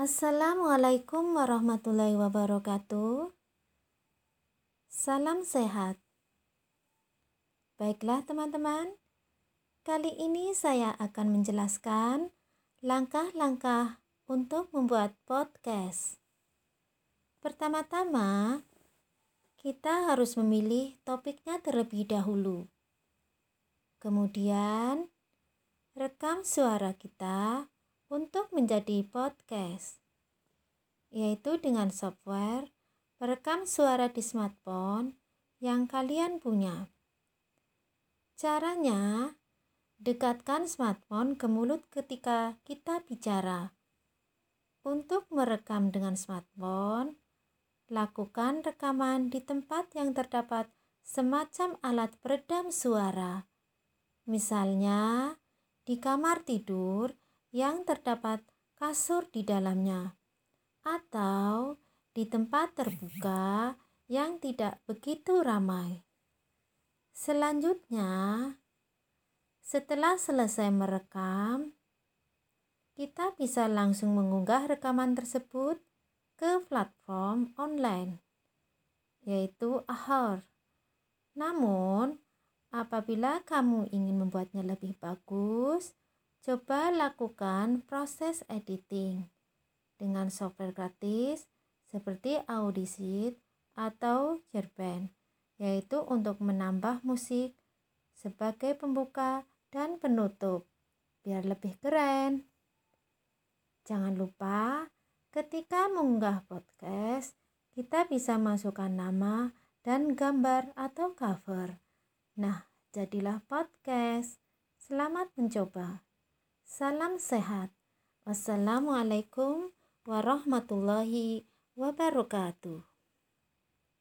Assalamualaikum warahmatullahi wabarakatuh. Salam sehat. Baiklah, teman-teman, kali ini saya akan menjelaskan langkah-langkah untuk membuat podcast. Pertama-tama, kita harus memilih topiknya terlebih dahulu. Kemudian, rekam suara kita untuk menjadi podcast, yaitu dengan software perekam suara di smartphone yang kalian punya. Caranya, dekatkan smartphone ke mulut ketika kita bicara. Untuk merekam dengan smartphone, lakukan rekaman di tempat yang terdapat semacam alat peredam suara. Misalnya, di kamar tidur yang terdapat kasur di dalamnya, atau di tempat terbuka yang tidak begitu ramai. Selanjutnya, setelah selesai merekam, kita bisa langsung mengunggah rekaman tersebut ke platform online, yaitu Ahor. Namun, apabila kamu ingin membuatnya lebih bagus, Coba lakukan proses editing dengan software gratis seperti Audition atau Yerband, yaitu untuk menambah musik sebagai pembuka dan penutup biar lebih keren. Jangan lupa ketika mengunggah podcast, kita bisa masukkan nama dan gambar atau cover. Nah, jadilah podcast. Selamat mencoba. Salam sehat. Wassalamualaikum warahmatullahi wabarakatuh.